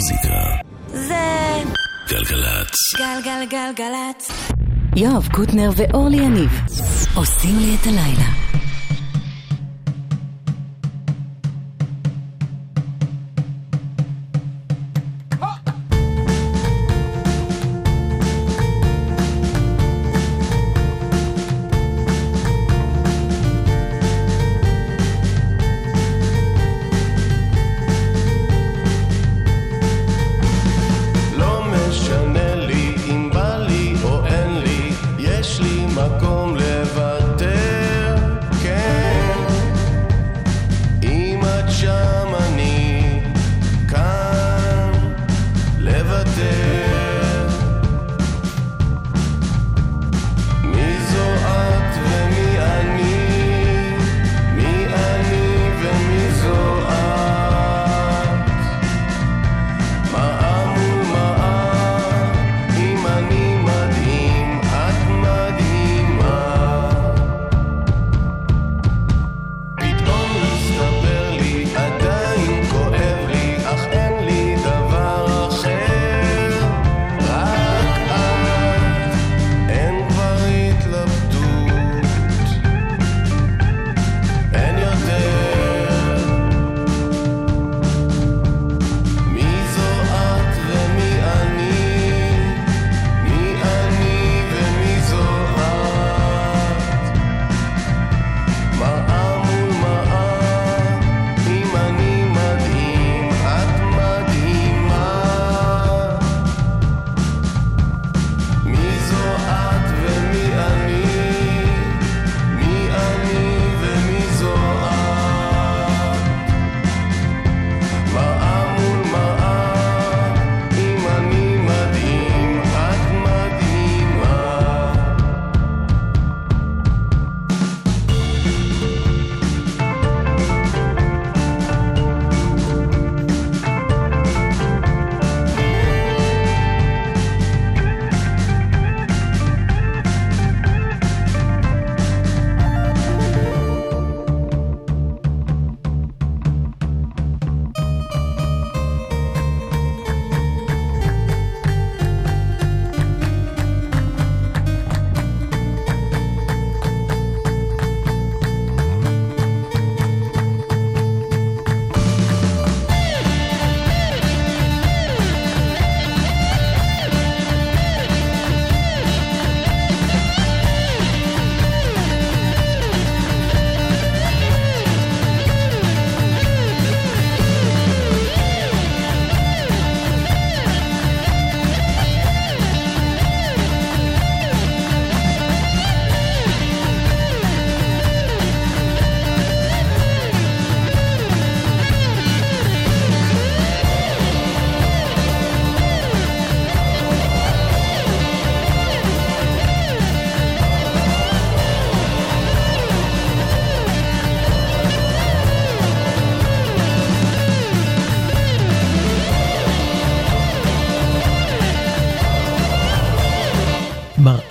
המוזיקה. זה... גלגלצ. גלגלגלגלצ. יואב קוטנר ואורלי יניב עושים לי את הלילה.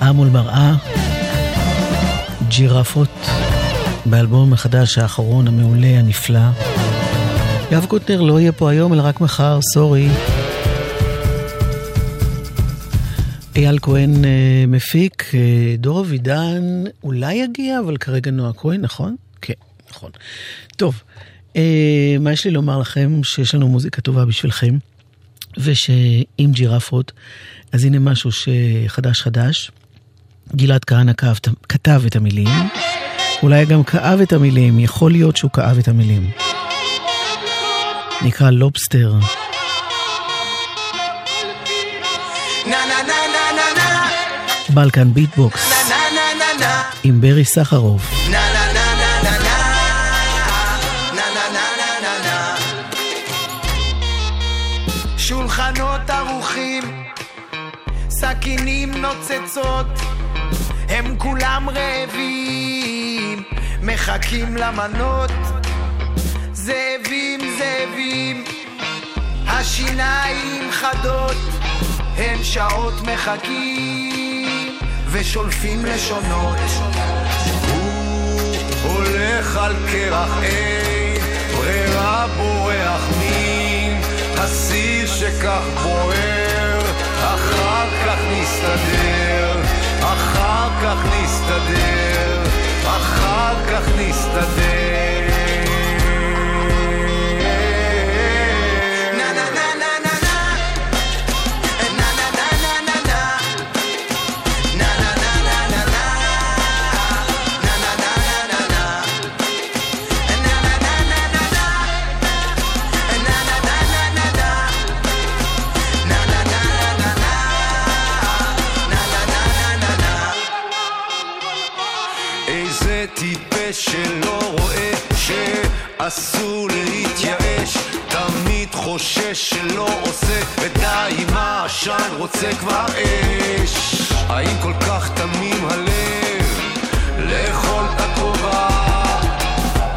מראה מול מראה, ג'ירפות, באלבום החדש האחרון המעולה הנפלא. יואב קוטנר לא יהיה פה היום, אלא רק מחר, סורי. אייל כהן אה, מפיק, אה, דור אבידן אולי יגיע, אבל כרגע נועה כהן, נכון? כן, נכון. טוב, אה, מה יש לי לומר לכם? שיש לנו מוזיקה טובה בשבילכם, ושעם ג'ירפות, אז הנה משהו שחדש חדש. גלעד כהנא כתב, כתב את המילים, אולי גם כאב את המילים, יכול להיות שהוא כאב את המילים. נקרא Lobster. Balkan Beat Box עם ברי סחרוף. סכינים נוצצות, הם כולם רעבים, מחכים למנות. זאבים, זאבים, השיניים חדות, הם שעות מחכים ושולפים לשונות. הוא הולך על קרח אין, ברירה בורח מין, הסיר שכך בוער, אחר כך נסתדר, אחר כך נסתדר, אחר כך נסתדר. חושש שלא עושה ודי עם העשן רוצה כבר אש. האם כל כך תמים הלב לאכול את הכובע?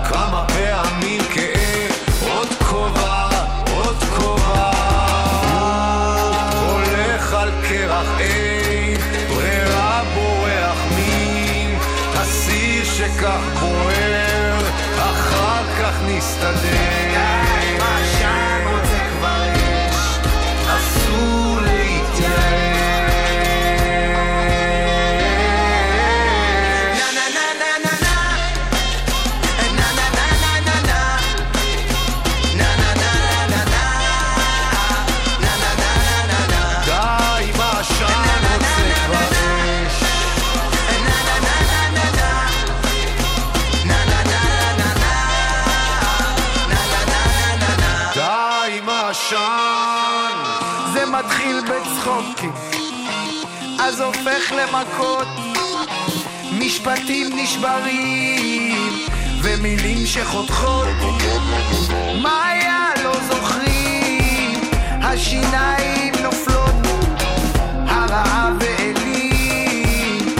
כמה פעמים כאב עוד כובע עוד כובע. הולך על קרח אין ברירה בורח מן הסיר שכך בוער אחר כך נסתדר העשן זה מתחיל בצחוקים, אז הופך למכות. משפטים נשברים, ומילים שחותכות. מה היה לא זוכרים, השיניים נופלות, הרעב העלים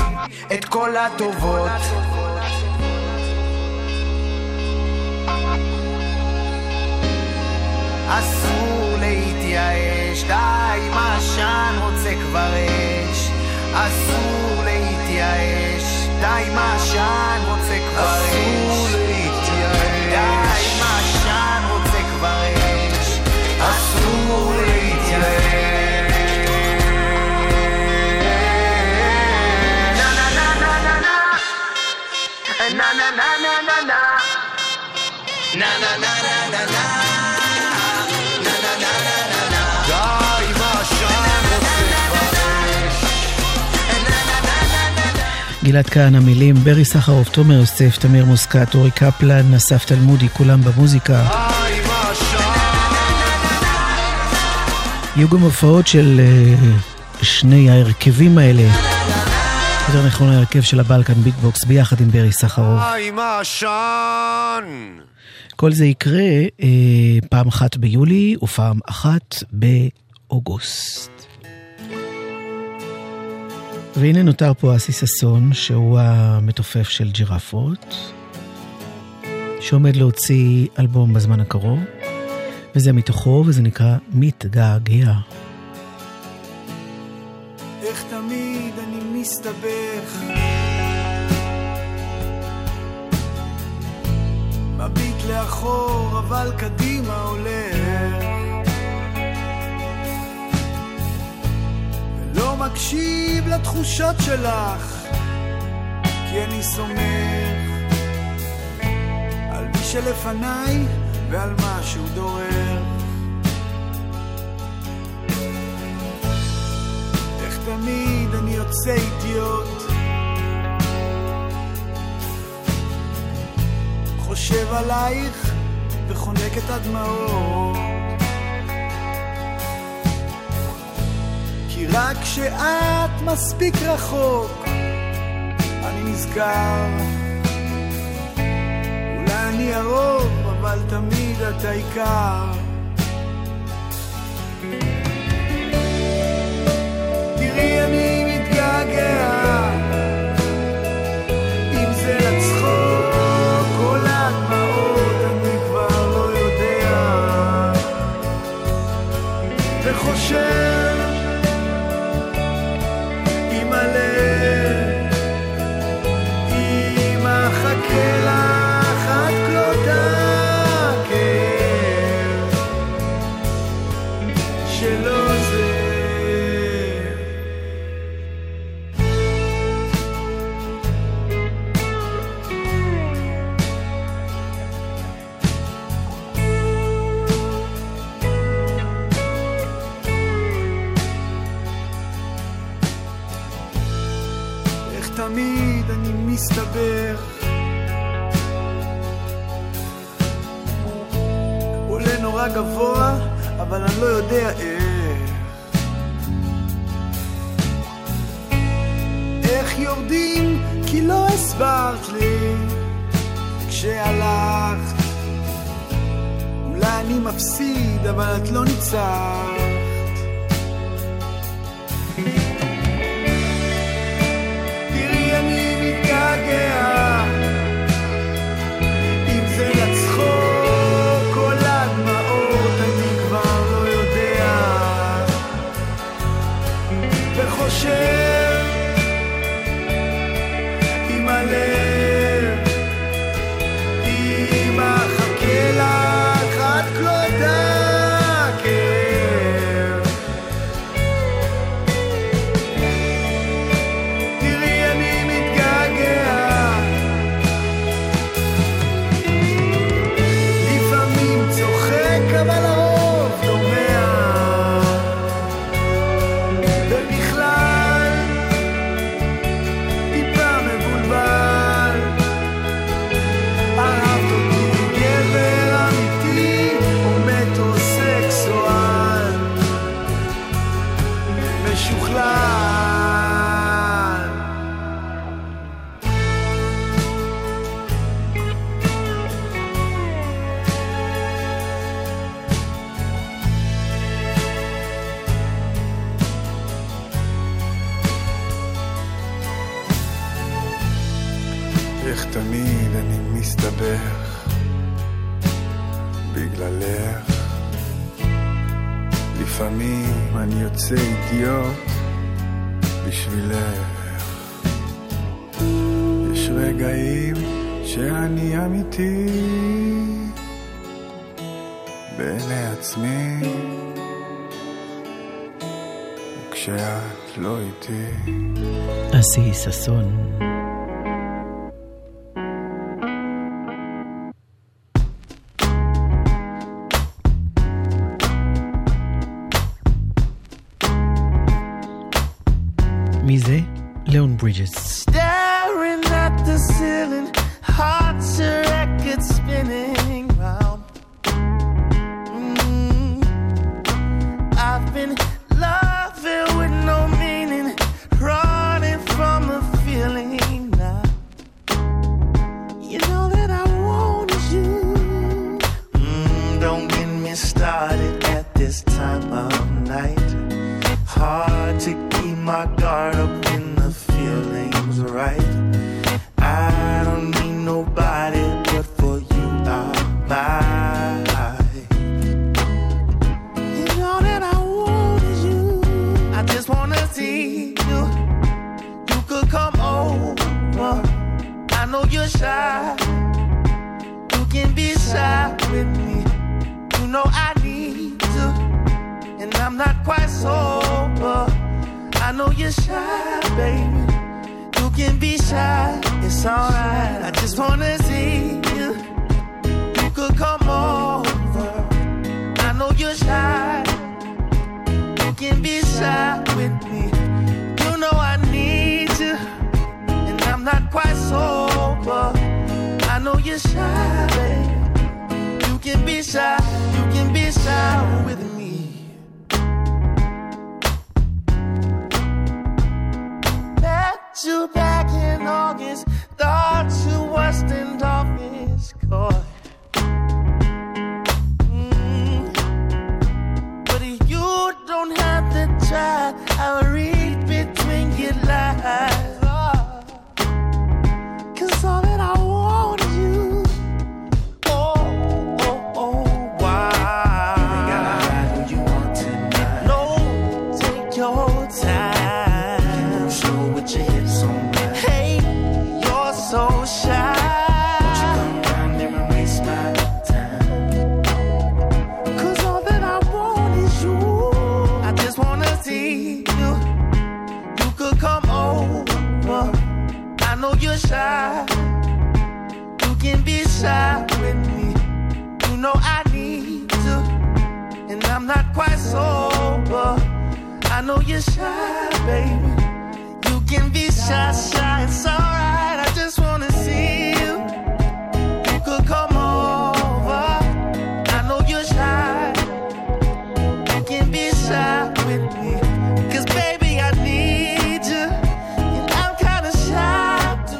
את כל הטובות. אסור להתייאש, די, מה עשן רוצה כבר אש. אסור להתייאש, די, מה עשן רוצה כבר אש. אסור להתייאש. די, מה עשן רוצה כבר אש. אסור להתייאש. na na na גלעד כהנא מילים, ברי סחרוף, תומר יוסף, תמיר מוסקת, אורי קפלן, אסף תלמודי, כולם במוזיקה. יהיו גם הופעות של אה, שני ההרכבים האלה. יותר נכון ההרכב של הבלקן ביטבוקס ביחד עם ברי סחרוף. די עם העשן כל זה יקרה אה, פעם אחת ביולי ופעם אחת באוגוסט. והנה נותר פה אסי ששון, שהוא המתופף של ג'ירפות, שעומד להוציא אלבום בזמן הקרוב, וזה מתוכו, וזה נקרא מתגעגע. איך מסתבך מביט לאחור אבל קדימה הולך מקשיב לתחושות שלך כי אני סומך על מי שלפניי ועל מה שהוא דורך איך תמיד אני יוצא אידיוט חושב עלייך וחונק את הדמעות כי רק כשאת מספיק רחוק אני נזכר. אולי אני הרוב אבל תמיד את העיקר תראי אני מתגעגע. וחושב שלא you're shy, you can be shy with me. You know I need to, and I'm not quite sober. I know you're shy, baby. You can be shy, shy, it's alright.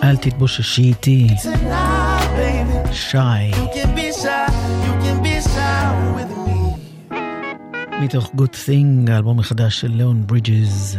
אל תתבוששי איתי. שי. מתוך Good Thing, האלבום החדש של ליאון ברידג'ז.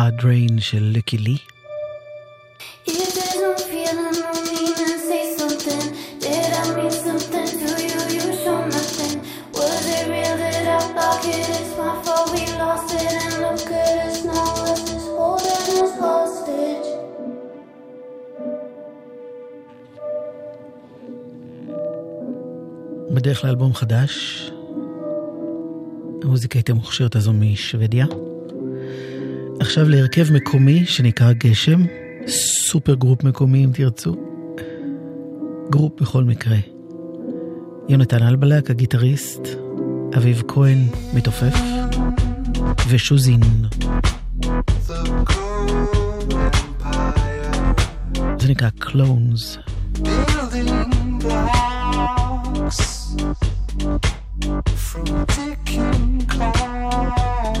Hard Rain של לקי לי. בדרך לאלבום חדש. המוזיקאית המוכשרת הזו משוודיה. עכשיו להרכב מקומי שנקרא גשם, supergroup מקומי אם תרצו. group בכל מקרה. יונתן אלבלק, הגיטריסט, אביב כהן, מתופף, ושוזין. זה נקרא Clones. From ticking clocks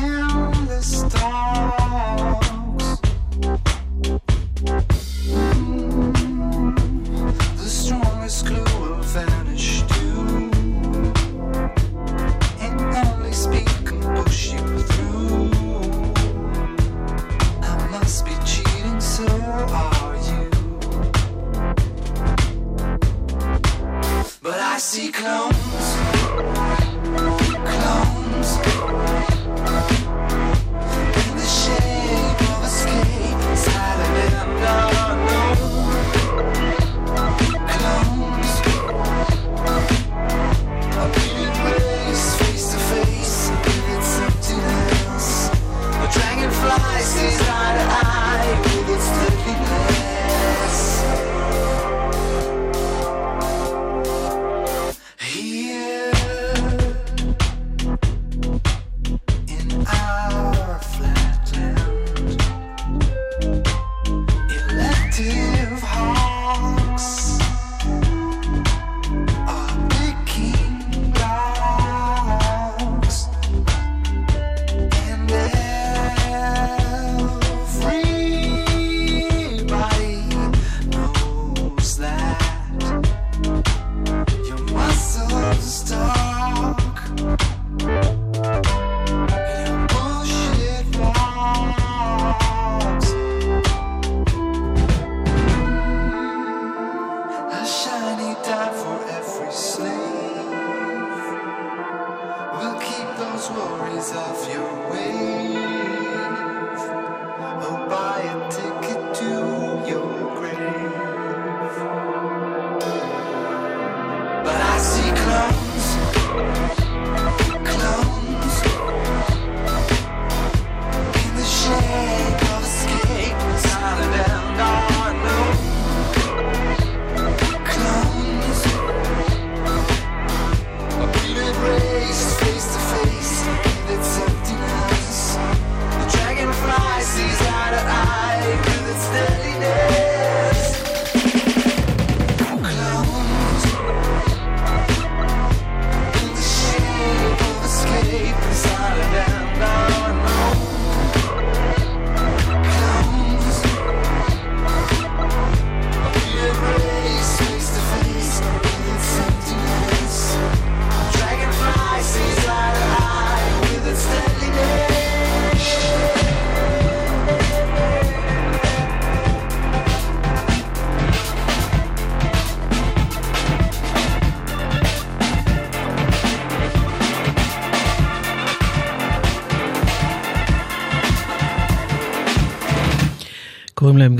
died for every slave. We'll keep those worries off your way.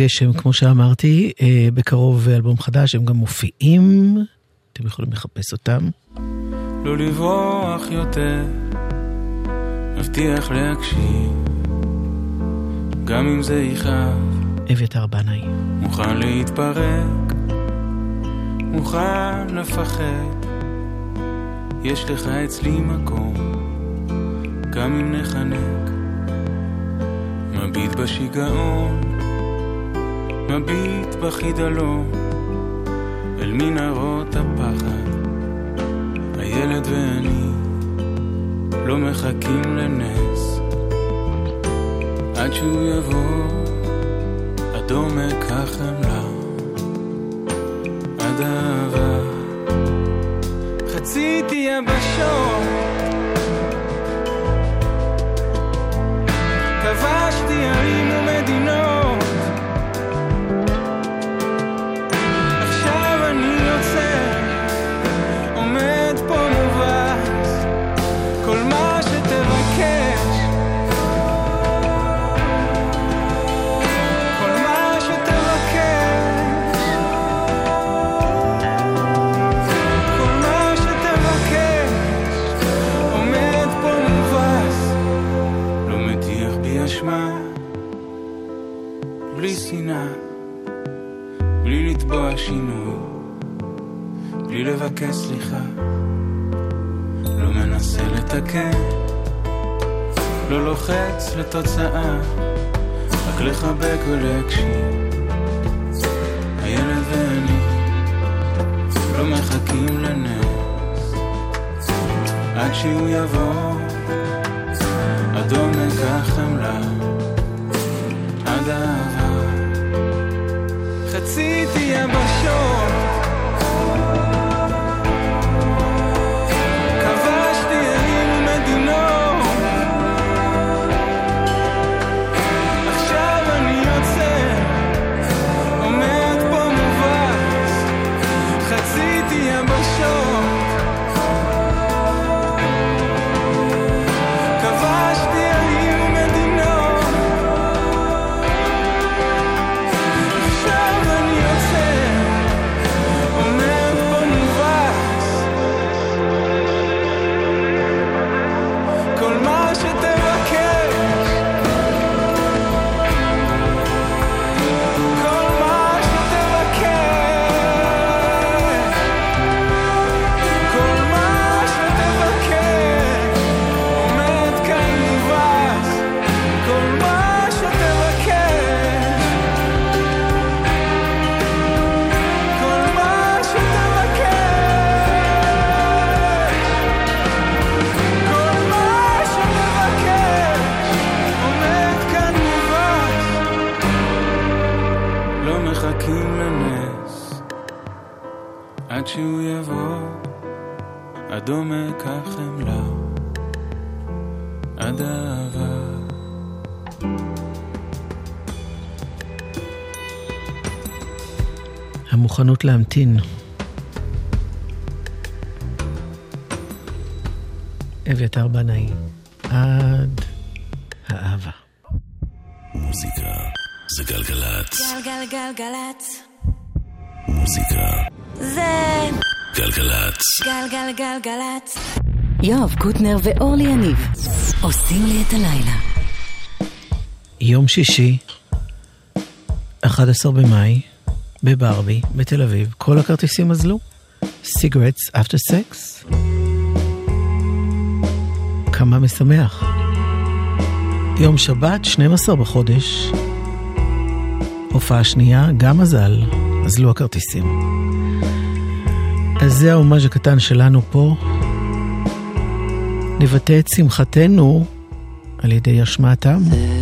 גשם, כמו שאמרתי, אה, בקרוב אלבום חדש, הם גם מופיעים, אתם יכולים לחפש אותם. לא לברוח יותר, מבטיח להקשיב, גם אם זה יכאב, אביתר בנאי. מוכן להתפרק, מוכן לפחד, יש לך אצלי מקום, גם אם נחנק, מביט בשיגעון, מביט בחידלון, אל מנהרות הפחד. הילד ואני לא מחכים לנס. עד שהוא יבוא עד עומק החמלה עד אהבה חציתי יבשות כבשתי ערים לבקש סליחה, לא מנסה לתקן, לא לוחץ לתוצאה, רק לחבק ולהקשיב. הילד ואני לא מחכים לנס, עד שהוא יבוא, עד עומק החמלה, עד האהבה. חציתי יבשות המוכנות להמתין. אביתר בנאי, עד האהבה. מוזיקה זה גלגלצ. גלגלגלגלצ. מוזיקה זה גלגלצ. גלגלגלגלצ. יואב קוטנר ואורלי יניב עושים לי את הלילה. יום שישי, 11 במאי, בברבי, בתל אביב, כל הכרטיסים אזלו. סיגרטס אפטר סקס. כמה משמח. יום שבת, 12 בחודש, הופעה שנייה, גם מזל, אזלו הכרטיסים. אז זה ההומאז' הקטן שלנו פה. נבטא את שמחתנו על ידי השמעתם. Sitting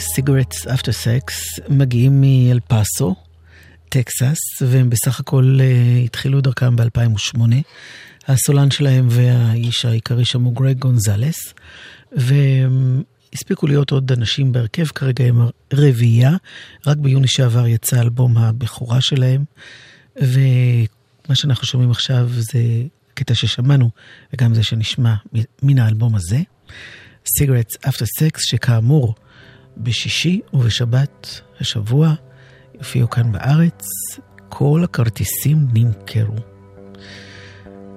Cigarettes After Sex, מגיעים מאל פאסו, טקסס, והם בסך הכל אה, התחילו דרכם ב-2008. הסולן שלהם והאיש העיקרי שם הוא גרג גונזלס, והספיקו להיות עוד אנשים בהרכב, כרגע הם רביעייה, רק ביוני שעבר יצא אלבום הבכורה שלהם, ומה שאנחנו שומעים עכשיו זה קטע ששמענו, וגם זה שנשמע מן האלבום הזה. סיגרטס אפטר סקס, שכאמור, בשישי ובשבת השבוע יופיעו כאן בארץ, כל הכרטיסים נמכרו.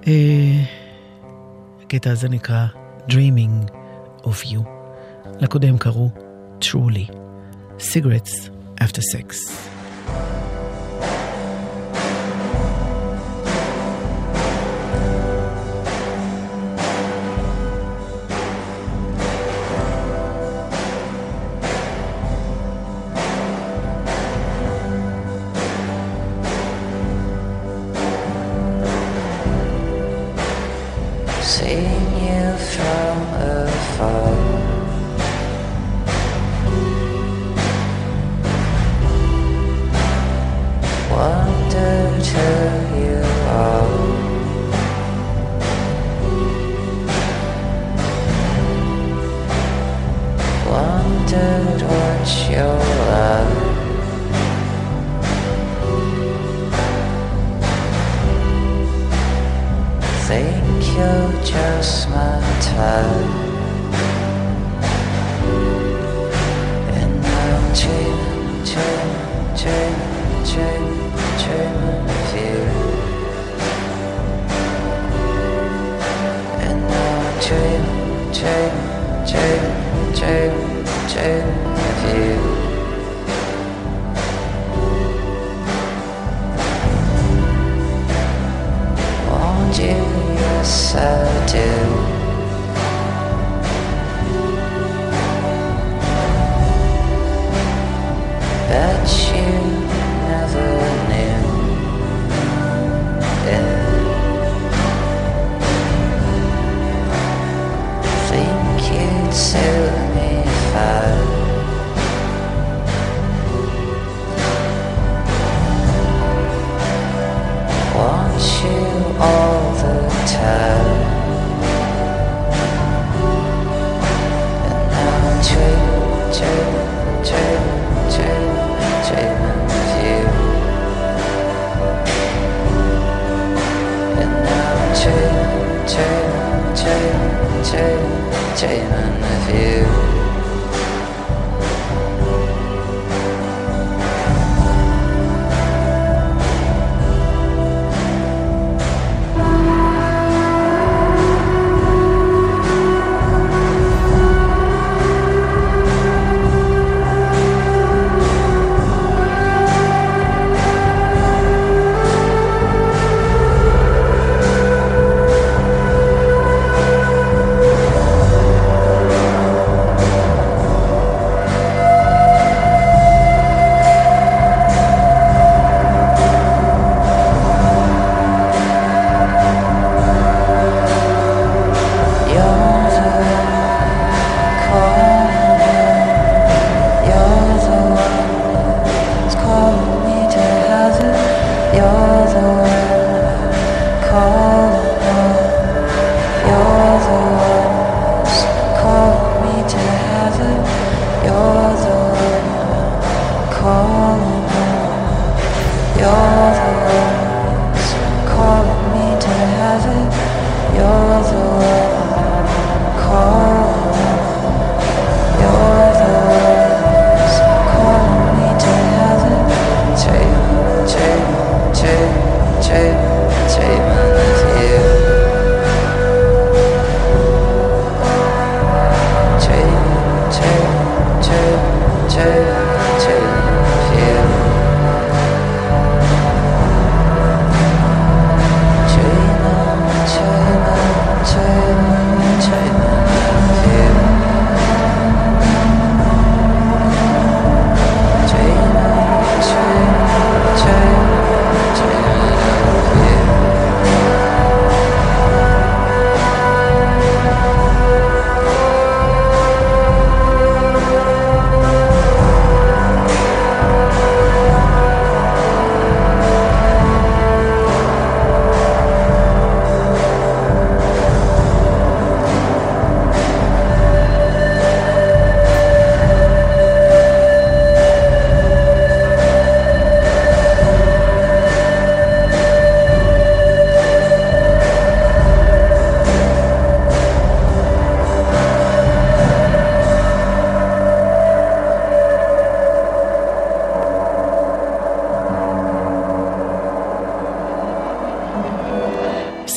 אה, הקטע הזה נקרא Dreaming of You. לקודם קראו Truly. Cigarettes after sex. so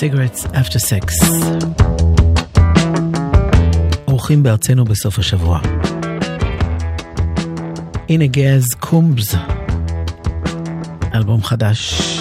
Cigarettes After Sex. אורחים בארצנו בסוף השבוע. הנה גאז קומבס, אלבום חדש.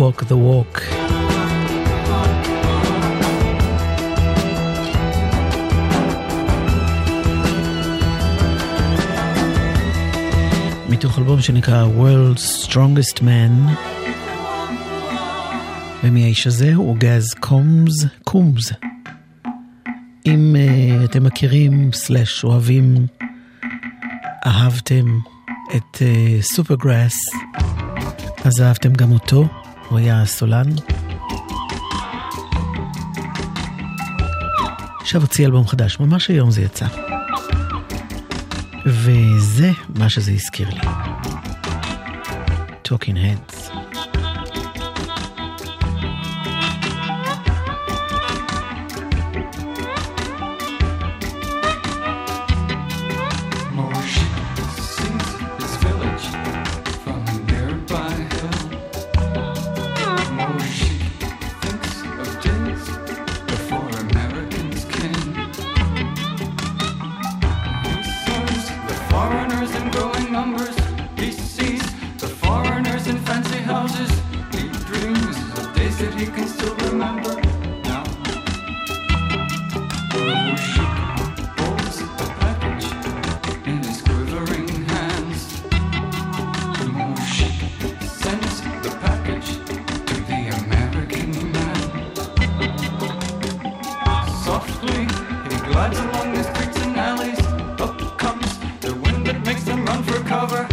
Walk the Walk. מתוך אלבום שנקרא World's Strongest Man. ומי האיש הזה? הוא גז קומס, קומס. אם uh, אתם מכירים, סלאש אוהבים, אהבתם את אה, סופרגראס, uh, אז אהבתם גם אותו. הוא היה סולן. עכשיו הוציא אלבום חדש, ממש היום זה יצא. וזה מה שזה הזכיר לי. Talking Heads. Cover.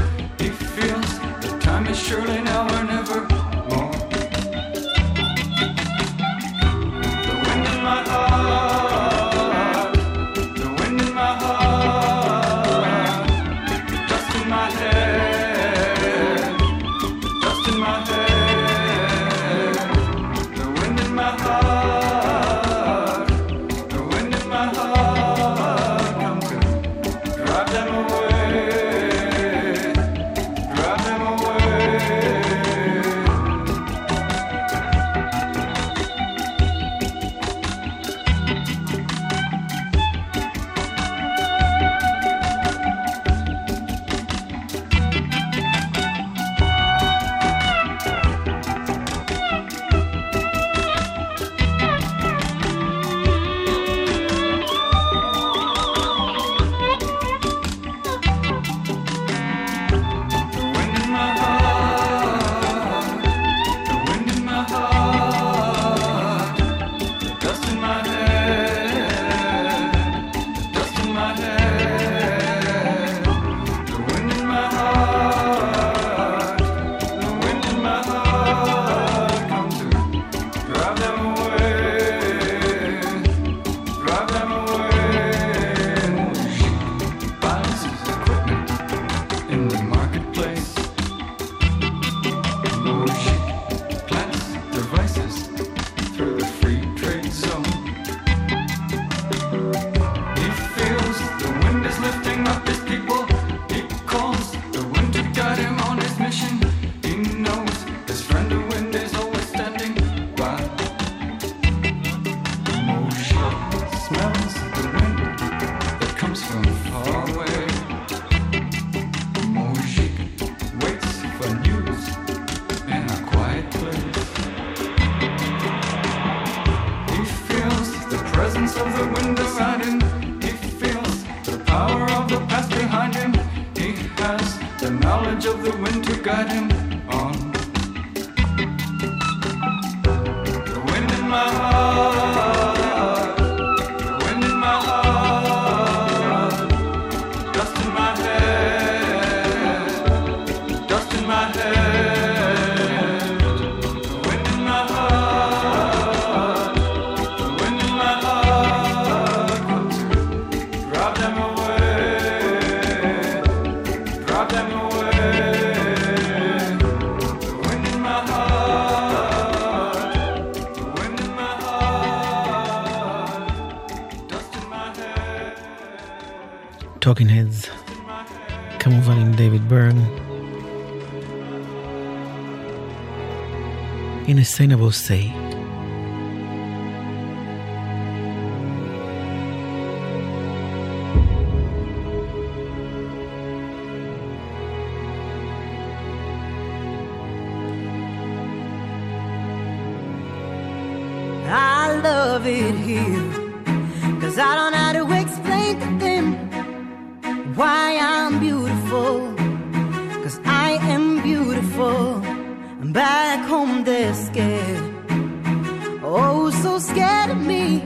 sustainable sea. I love it here, cause I don't know how to explain to them why I'm beautiful. Back home they're scared. Oh, so scared of me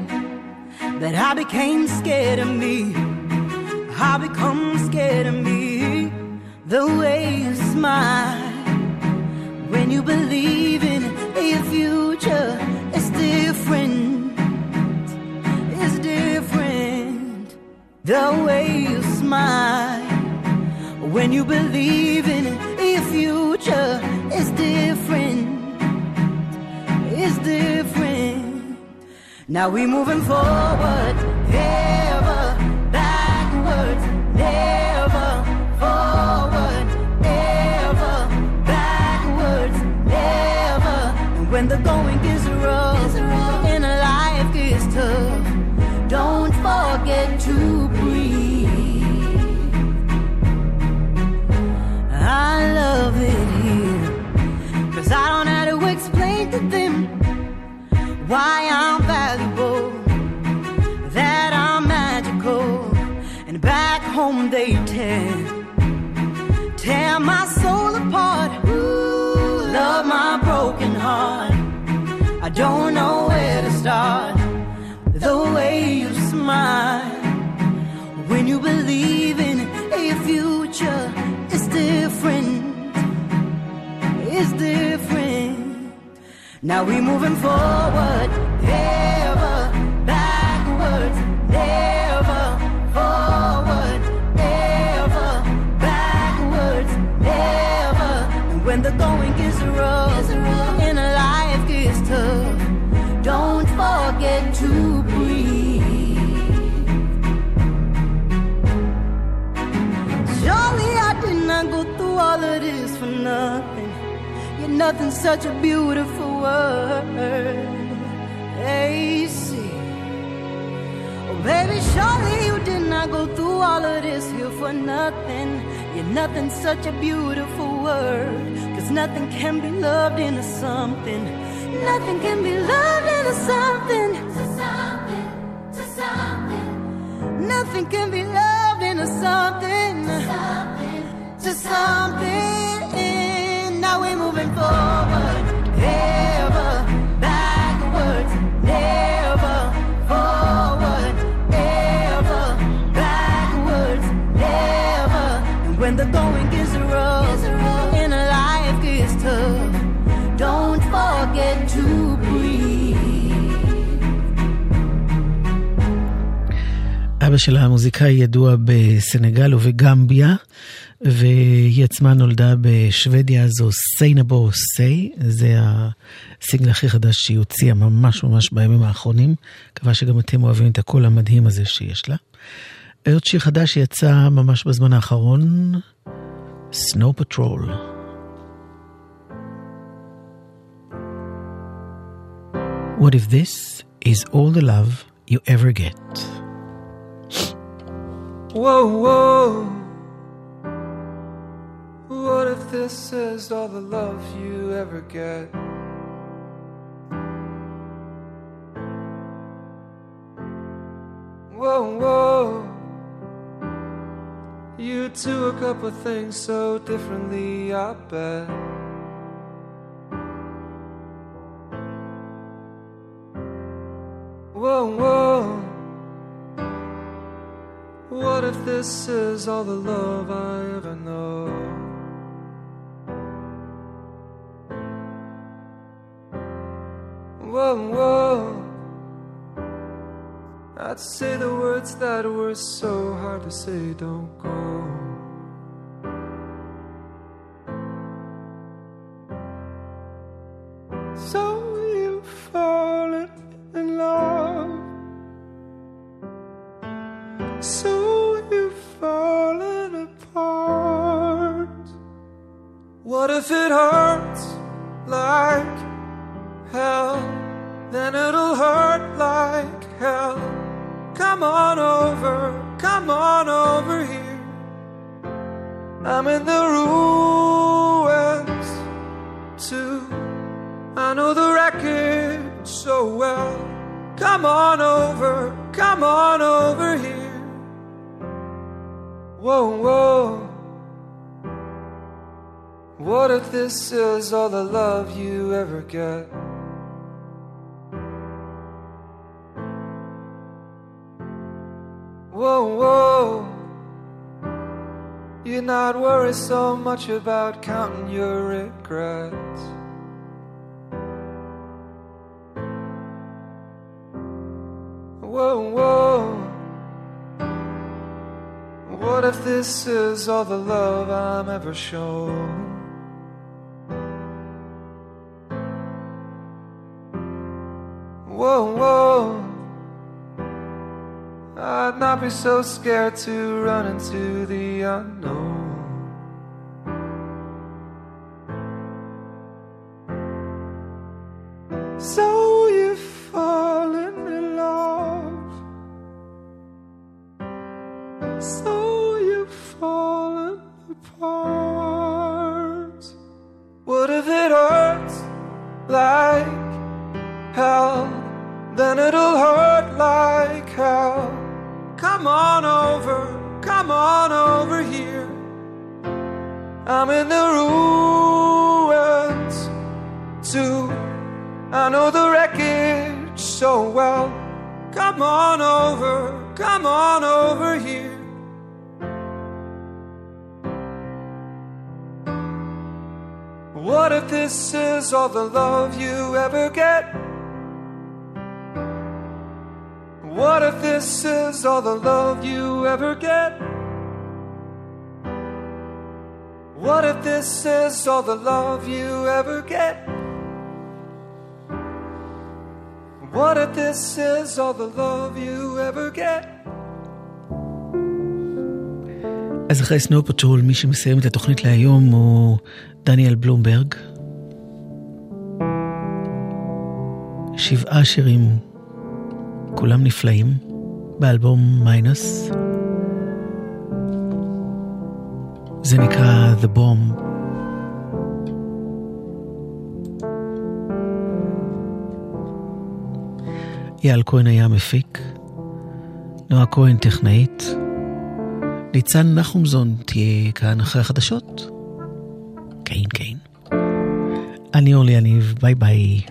that I became scared of me. I become scared of me. The way you smile when you believe in a future is different. It's different. The way you smile when you believe in a future is different. It's different. Now we moving forward, ever backwards, never forward, ever backwards, never. When the going gets rough and life gets tough, to them why I'm valuable, that I'm magical, and back home they tear, tear my soul apart. Ooh, love my broken heart. I don't know where to start. The way you smile Now we're moving forward, ever backwards, never forward, ever backwards, never. And when the going gets rough and life gets tough, don't forget to breathe. Surely I did not go through all of this for nothing. You're nothing such a beautiful word. See. Oh, baby, surely you did not go through all of this here for nothing. You're nothing such a beautiful word. Cause nothing can be loved into something. Nothing can be loved into something. To something, to something. Nothing can be loved into something. To something. to something. Now we're moving forward. אבא שלה מוזיקאי ידוע בסנגל ובגמביה, והיא עצמה נולדה בשוודיה, זו סיינבו סיי, זה הסינגל הכי חדש שהיא הוציאה ממש ממש בימים האחרונים. מקווה שגם אתם אוהבים את הקול המדהים הזה שיש לה. עוד שיר חדש שיצא ממש בזמן האחרון, Snow Patrol. What if this is all the love you ever get? Whoa, whoa. This is all the love you ever get? Whoa, whoa. You do a couple things so differently, I bet. Whoa, whoa. What if this is all the love I ever know? I'd say the words that were so hard to say, don't go. Wreckage so well. Come on over, come on over here. Whoa, whoa. What if this is all the love you ever get? Whoa, whoa. You're not worried so much about counting your regrets. If this is all the love I'm ever shown? Whoa, whoa. I'd not be so scared to run into the unknown. What if this is all the love you ever get? What if this is all the love you ever get? What if this is all the love you ever get? What if this is all the love you ever get? אז אחרי Snow Patrol, מי שמסיים את התוכנית להיום הוא דניאל בלומברג. שבעה שירים, כולם נפלאים, באלבום מיינוס. זה נקרא The Bomb. יעל כהן היה מפיק, נועה כהן טכנאית, ניצן נחומזון תהיה כאן אחרי החדשות. כן, כן. אני אורלי יניב, ביי ביי.